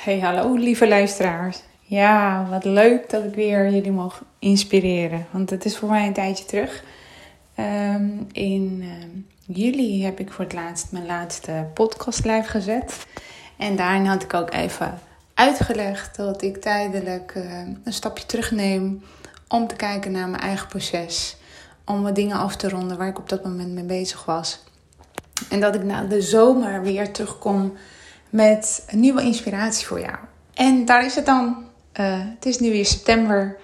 Hey, hallo lieve luisteraars. Ja, wat leuk dat ik weer jullie mag inspireren. Want het is voor mij een tijdje terug. Ehm, in uh, juli heb ik voor het laatst mijn laatste podcast live gezet. En daarin had ik ook even uitgelegd dat ik tijdelijk uh, een stapje terugneem om te kijken naar mijn eigen proces. Om wat dingen af te ronden waar ik op dat moment mee bezig was. En dat ik na de zomer weer terugkom met een nieuwe inspiratie voor jou. En daar is het dan. Uh, het is nu weer september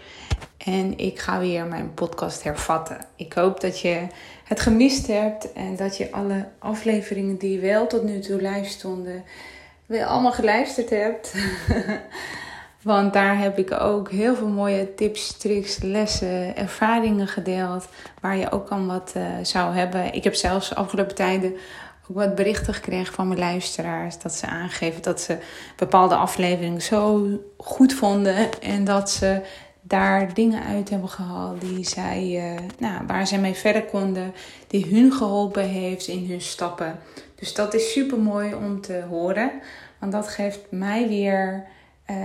en ik ga weer mijn podcast hervatten. Ik hoop dat je het gemist hebt en dat je alle afleveringen die wel tot nu toe live stonden, weer allemaal geluisterd hebt. Want daar heb ik ook heel veel mooie tips, tricks, lessen, ervaringen gedeeld. Waar je ook aan wat uh, zou hebben. Ik heb zelfs afgelopen tijden ook wat berichten gekregen van mijn luisteraars. Dat ze aangeven dat ze bepaalde afleveringen zo goed vonden. En dat ze daar dingen uit hebben gehaald die zij, uh, nou, waar zij mee verder konden. Die hun geholpen heeft in hun stappen. Dus dat is super mooi om te horen. Want dat geeft mij weer uh,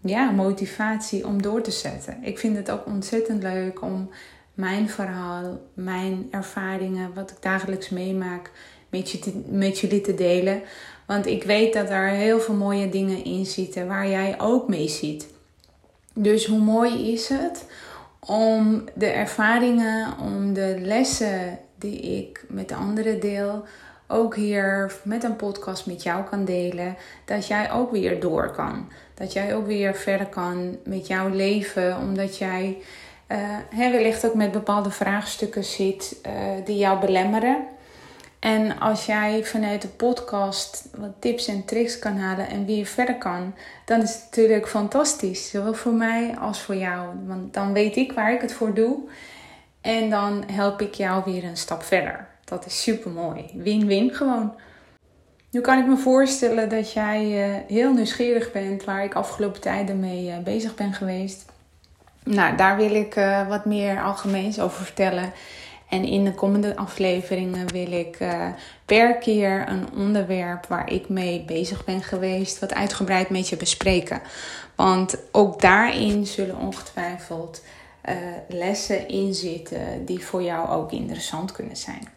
ja, motivatie om door te zetten. Ik vind het ook ontzettend leuk om mijn verhaal, mijn ervaringen, wat ik dagelijks meemaak met, je met jullie te delen. Want ik weet dat er heel veel mooie dingen in zitten waar jij ook mee ziet. Dus hoe mooi is het om de ervaringen, om de lessen die ik met de anderen deel, ook hier met een podcast met jou kan delen. Dat jij ook weer door kan. Dat jij ook weer verder kan met jouw leven, omdat jij uh, wellicht ook met bepaalde vraagstukken zit uh, die jou belemmeren. En als jij vanuit de podcast wat tips en tricks kan halen en wie je verder kan, dan is het natuurlijk fantastisch. Zowel voor mij als voor jou. Want dan weet ik waar ik het voor doe. En dan help ik jou weer een stap verder. Dat is super mooi. Win-win gewoon. Nu kan ik me voorstellen dat jij uh, heel nieuwsgierig bent waar ik afgelopen tijden mee uh, bezig ben geweest. Nou, daar wil ik uh, wat meer algemeens over vertellen. En in de komende afleveringen wil ik uh, per keer een onderwerp waar ik mee bezig ben geweest, wat uitgebreid met je bespreken. Want ook daarin zullen ongetwijfeld uh, lessen in zitten die voor jou ook interessant kunnen zijn.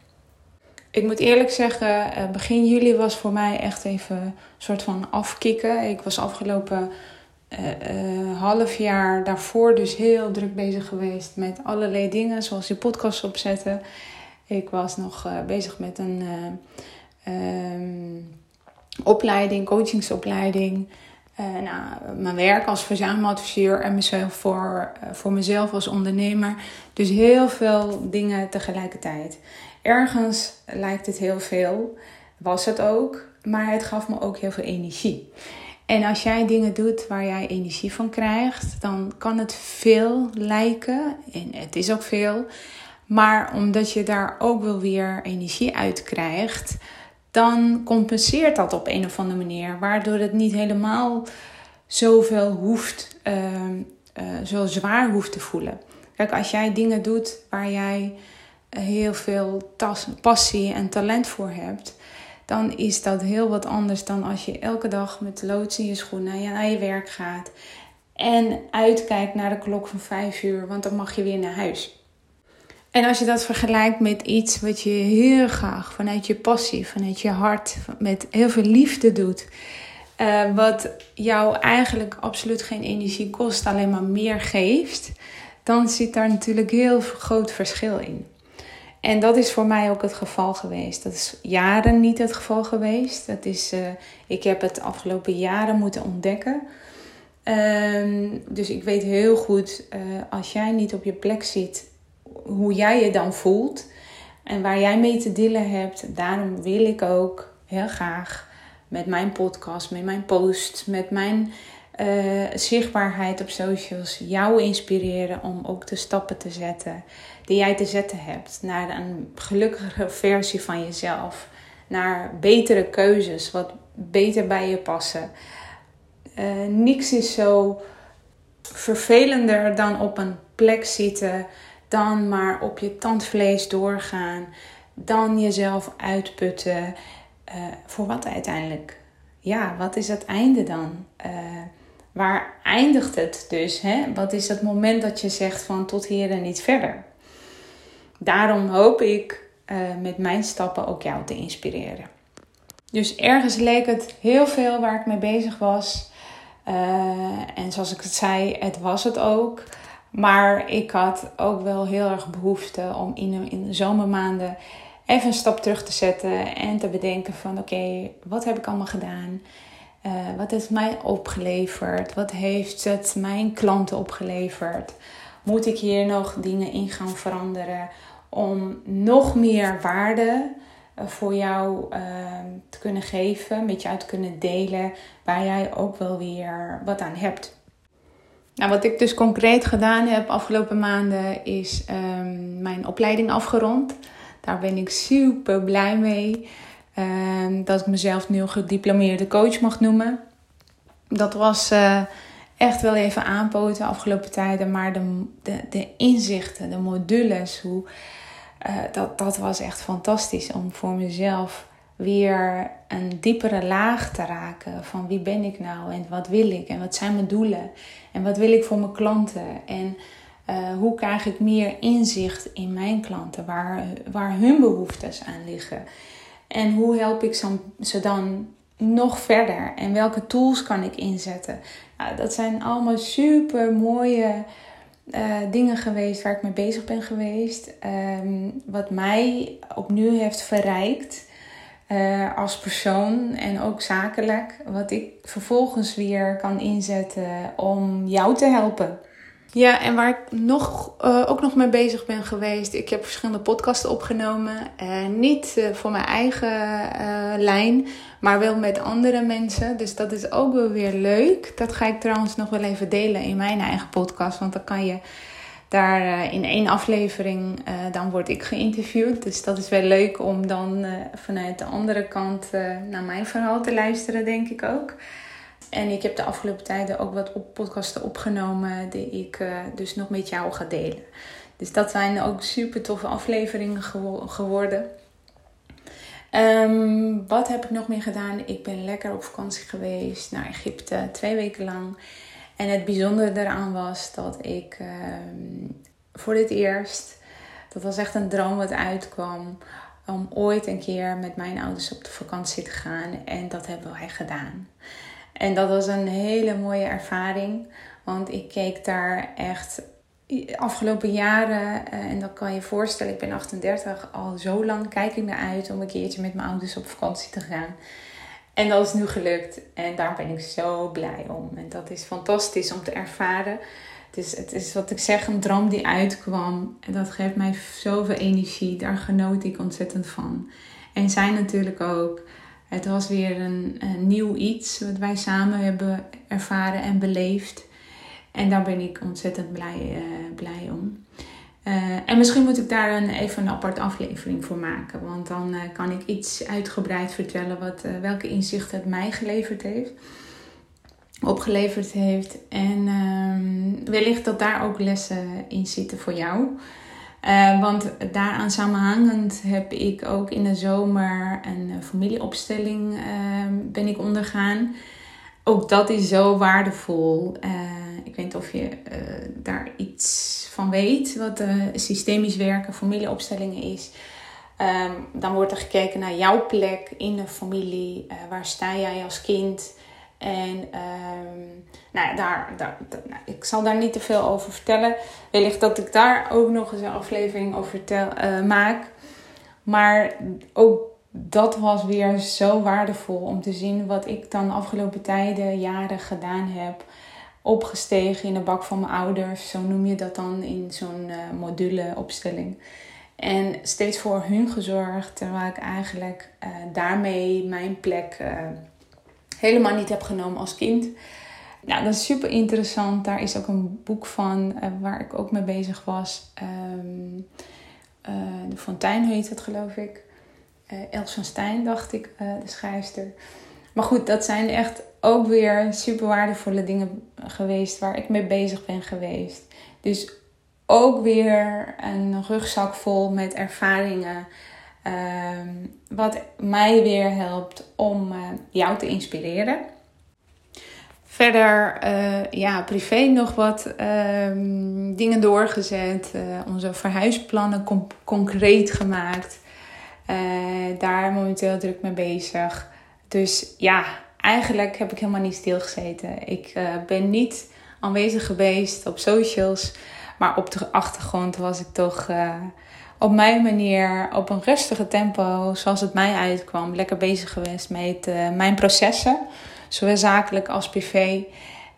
Ik moet eerlijk zeggen, uh, begin juli was voor mij echt even een soort van afkicken. Ik was afgelopen uh, half jaar daarvoor dus heel druk bezig geweest met allerlei dingen, zoals die podcast opzetten. Ik was nog uh, bezig met een um, opleiding, coachingsopleiding. nou, mijn werk als verzameladviseur en mezelf voor, voor mezelf als ondernemer. Dus heel veel dingen tegelijkertijd. Ergens lijkt het heel veel, was het ook, maar het gaf me ook heel veel energie. En als jij dingen doet waar jij energie van krijgt, dan kan het veel lijken. En het is ook veel. Maar omdat je daar ook wel weer energie uit krijgt, dan compenseert dat op een of andere manier. Waardoor het niet helemaal zoveel hoeft, uh, uh, zo zwaar hoeft te voelen. Kijk, als jij dingen doet waar jij heel veel passie en talent voor hebt, dan is dat heel wat anders dan als je elke dag met loods in je schoenen naar je werk gaat. En uitkijkt naar de klok van 5 uur, want dan mag je weer naar huis. En als je dat vergelijkt met iets wat je heel graag vanuit je passie, vanuit je hart, met heel veel liefde doet. Uh, wat jou eigenlijk absoluut geen energie kost, alleen maar meer geeft. Dan zit daar natuurlijk heel groot verschil in. En dat is voor mij ook het geval geweest. Dat is jaren niet het geval geweest. Dat is, uh, ik heb het afgelopen jaren moeten ontdekken. Um, dus ik weet heel goed, uh, als jij niet op je plek zit, hoe jij je dan voelt en waar jij mee te dealen hebt. Daarom wil ik ook heel graag met mijn podcast, met mijn post, met mijn uh, zichtbaarheid op socials jou inspireren om ook de stappen te zetten die jij te zetten hebt naar een gelukkige versie van jezelf, naar betere keuzes, wat beter bij je passen. Uh, niks is zo vervelender dan op een plek zitten, dan maar op je tandvlees doorgaan, dan jezelf uitputten. Uh, voor wat uiteindelijk? ja, wat is het einde dan? Uh, waar eindigt het dus? Hè? Wat is het moment dat je zegt van tot hier en niet verder? Daarom hoop ik uh, met mijn stappen ook jou te inspireren. Dus ergens leek het heel veel waar ik mee bezig was. Uh, en zoals ik het zei, het was het ook. Maar ik had ook wel heel erg behoefte om in, in de zomermaanden even een stap terug te zetten en te bedenken van oké, wat heb ik allemaal gedaan? Uh, wat heeft mij opgeleverd? Wat heeft het mijn klanten opgeleverd? Moet ik hier nog dingen in gaan veranderen om nog meer waarde uh, voor jou uh, te kunnen geven, met jou te kunnen delen, waar jij ook wel weer wat aan hebt? Nou, wat ik dus concreet gedaan heb afgelopen maanden is um, mijn opleiding afgerond. Daar ben ik super blij mee. Uh, dat ik mezelf nu gediplomeerde coach mag noemen. Dat was uh, echt wel even aanpoten de afgelopen tijden. Maar de, de, de inzichten, de modules, hoe, uh, dat, dat was echt fantastisch om voor mezelf weer een diepere laag te raken van wie ben ik nou en wat wil ik en wat zijn mijn doelen en wat wil ik voor mijn klanten en uh, hoe krijg ik meer inzicht in mijn klanten waar, waar hun behoeftes aan liggen en hoe help ik ze dan nog verder en welke tools kan ik inzetten. Nou, dat zijn allemaal super mooie uh, dingen geweest waar ik mee bezig ben geweest. Um, wat mij opnieuw heeft verrijkt. Uh, als persoon en ook zakelijk. Wat ik vervolgens weer kan inzetten om jou te helpen. Ja, en waar ik nog, uh, ook nog mee bezig ben geweest. Ik heb verschillende podcasten opgenomen. Uh, niet uh, voor mijn eigen lijn, maar wel met andere mensen. Dus dat is ook wel weer leuk. Dat ga ik trouwens nog wel even delen in mijn eigen podcast. Want dan kan je daar in één aflevering, dan word ik geïnterviewd. Dus dat is wel leuk om dan vanuit de andere kant naar mijn verhaal te luisteren, denk ik ook. En ik heb de afgelopen tijden ook wat op podcasten opgenomen die ik uh, dus nog met jou ga delen. Dus dat zijn ook super toffe afleveringen geworden. Um, wat heb ik nog meer gedaan? Ik ben lekker op vakantie geweest naar Egypte, twee weken lang. En het bijzondere daaraan was dat ik um, voor dit eerst, dat was echt een droom wat uitkwam, om ooit een keer met mijn ouders op de vakantie te gaan. En dat hebben wij gedaan. En dat was een hele mooie ervaring. Want ik keek daar echt afgelopen jaren, eh, en dat kan je voorstellen, ik ben 38, al zo lang kijk ik naar uit om een keertje met mijn ouders op vakantie te gaan. En dat is nu gelukt en daar ben ik zo blij om. En dat is fantastisch om te ervaren. Het is, het is wat ik zeg, een droom die uitkwam. En dat geeft mij zoveel energie. Daar genoot ik ontzettend van. En zij natuurlijk ook. Het was weer een, nieuw iets wat wij samen hebben ervaren en beleefd. En daar ben ik ontzettend blij, uh, blij om. Uh, en misschien moet ik daar een, even een apart aflevering voor maken. Want dan uh, kan ik iets uitgebreid vertellen wat, welke inzichten het mij geleverd heeft. Opgeleverd heeft. En ehm, wellicht dat daar ook lessen in zitten voor jou. Uh, want daaraan samenhangend heb ik ook in de zomer een uh, familieopstelling uh, ben ik ondergaan. Ook dat is zo waardevol. Eh, ik weet niet of je daar iets van weet, wat systemisch werken, familieopstellingen is. Um, dan wordt er gekeken naar jouw plek in de familie. waar sta jij als kind? En um, nou, daar, daar, nou, ik zal daar niet te veel over vertellen. Wellicht dat ik daar ook nog eens een aflevering over vertel, uh, maak. Maar ook dat was weer zo waardevol om te zien wat ik dan afgelopen tijden, jaren gedaan heb. Opgestegen in de bak van mijn ouders, zo noem je dat dan in zo'n uh, moduleopstelling. En steeds voor hun gezorgd, terwijl ik eigenlijk uh, daarmee mijn plek helemaal niet heb genomen als kind. Nou, dat is super interessant. Daar is ook een boek van uh, waar ik ook mee bezig was. Um, uh, de Fontein heet het, geloof ik. Uh, Els van Stijn, dacht ik, de schrijfster. Maar goed, dat zijn echt ook weer super waardevolle dingen geweest waar ik mee bezig ben geweest. Dus ook weer een rugzak vol met ervaringen Ehm, wat mij weer helpt om uh, jou te inspireren. Verder, uh, ja, privé nog wat ehm, dingen doorgezet. Uh, onze verhuisplannen concreet gemaakt. daar momenteel druk mee bezig. Dus ja, eigenlijk heb ik helemaal niet stilgezeten. Ik ben niet aanwezig geweest op socials. Maar op de achtergrond was ik toch op mijn manier, op een rustige tempo, zoals het mij uitkwam, lekker bezig geweest met uh, mijn processen, zowel zakelijk als privé.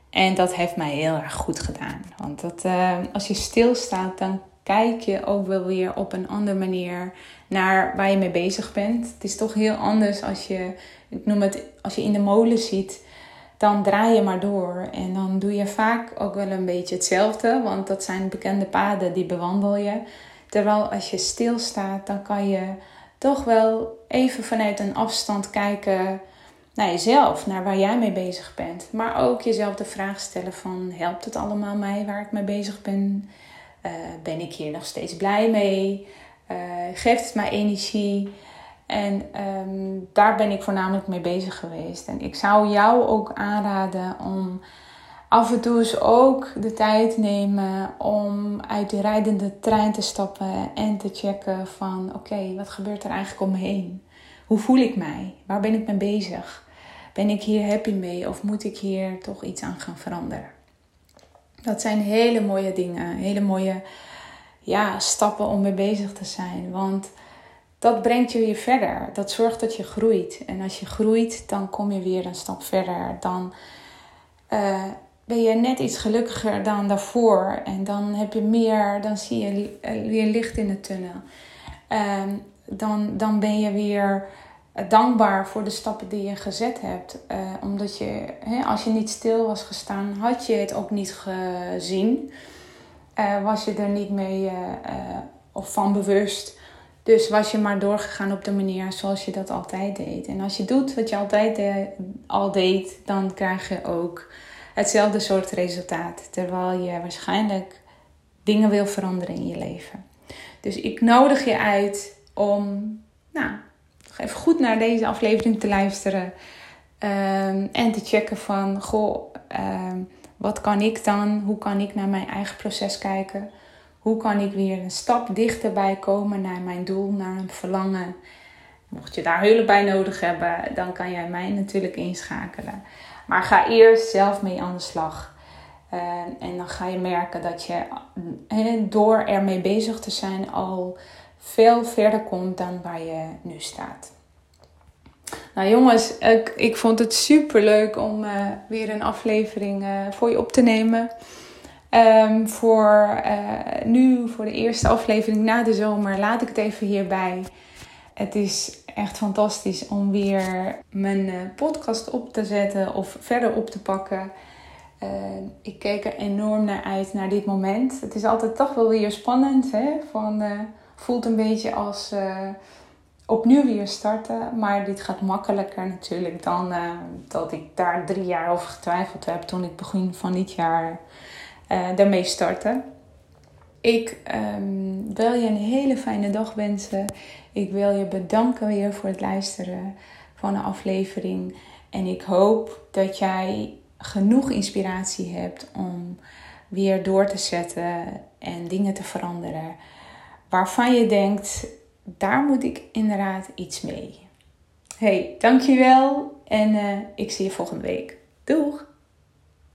En dat heeft mij heel erg goed gedaan. Want dat, uh, als je stilstaat, dan kijk je ook wel weer op een andere manier naar waar je mee bezig bent. Het is toch heel anders als je, ik noem het, als je in de molen ziet, dan draai je maar door. En dan doe je vaak ook wel een beetje hetzelfde, want dat zijn bekende paden die bewandel je. Terwijl als je stilstaat, dan kan je toch wel even vanuit een afstand kijken naar jezelf, naar waar jij mee bezig bent. Maar ook jezelf de vraag stellen van, helpt het allemaal mij waar ik mee bezig ben? Uh, ben ik hier nog steeds blij mee? Uh, geeft het mij energie? En um, daar ben ik voornamelijk mee bezig geweest. En ik zou jou ook aanraden om af en toe eens ook de tijd nemen om uit die rijdende trein te stappen en te checken van oké, wat gebeurt er eigenlijk om me heen? Hoe voel ik mij? Waar ben ik mee bezig? Ben ik hier happy mee of moet ik hier toch iets aan gaan veranderen? Dat zijn hele mooie dingen, hele mooie ja, stappen om mee bezig te zijn. Want dat brengt je weer verder. Dat zorgt dat je groeit. En als je groeit, dan kom je weer een stap verder. Dan uh, ben je net iets gelukkiger dan daarvoor. En dan heb je meer, dan zie je eh, weer licht in de tunnel. Uh, dan, dan ben je weer dankbaar voor de stappen die je gezet hebt. Uh, omdat je, als je niet stil was gestaan, had je het ook niet gezien. Uh, was je er niet mee of van bewust. Dus was je maar doorgegaan op de manier zoals je dat altijd deed. En als je doet wat je altijd al deed, dan krijg je ook hetzelfde soort resultaat. Terwijl je waarschijnlijk dingen wil veranderen in je leven. Dus ik nodig je uit om nou, even goed naar deze aflevering te luisteren. Um, en te checken van, goh, um, wat kan ik dan? Hoe kan ik naar mijn eigen proces kijken? Hoe kan ik weer een stap dichterbij komen naar mijn doel, naar een verlangen? Mocht je daar hulp bij nodig hebben, dan kan jij mij natuurlijk inschakelen. Maar ga eerst zelf mee aan de slag. en dan ga je merken dat je door ermee bezig te zijn al veel verder komt dan waar je nu staat. Nou jongens, ik, ik vond het super leuk om uh, weer een aflevering uh, voor je op te nemen. Um, voor uh, nu, voor de eerste aflevering na de zomer, laat ik het even hierbij. Het is echt fantastisch om weer mijn eh, podcast op te zetten of verder op te pakken. Uh, ik keek er enorm naar uit naar dit moment. Het is altijd toch wel weer spannend. Hè? Van, uh, voelt een beetje als opnieuw weer starten. Maar dit gaat makkelijker natuurlijk dan dat ik daar drie jaar over getwijfeld heb toen ik begin van dit jaar daarmee startte. Ik um, wil je een hele fijne dag wensen. Ik wil je bedanken weer voor het luisteren van de aflevering. En ik hoop dat jij genoeg inspiratie hebt om weer door te zetten en dingen te veranderen. Waarvan je denkt, daar moet ik inderdaad iets mee. Hey, dankjewel en uh, ik zie je volgende week. Doeg!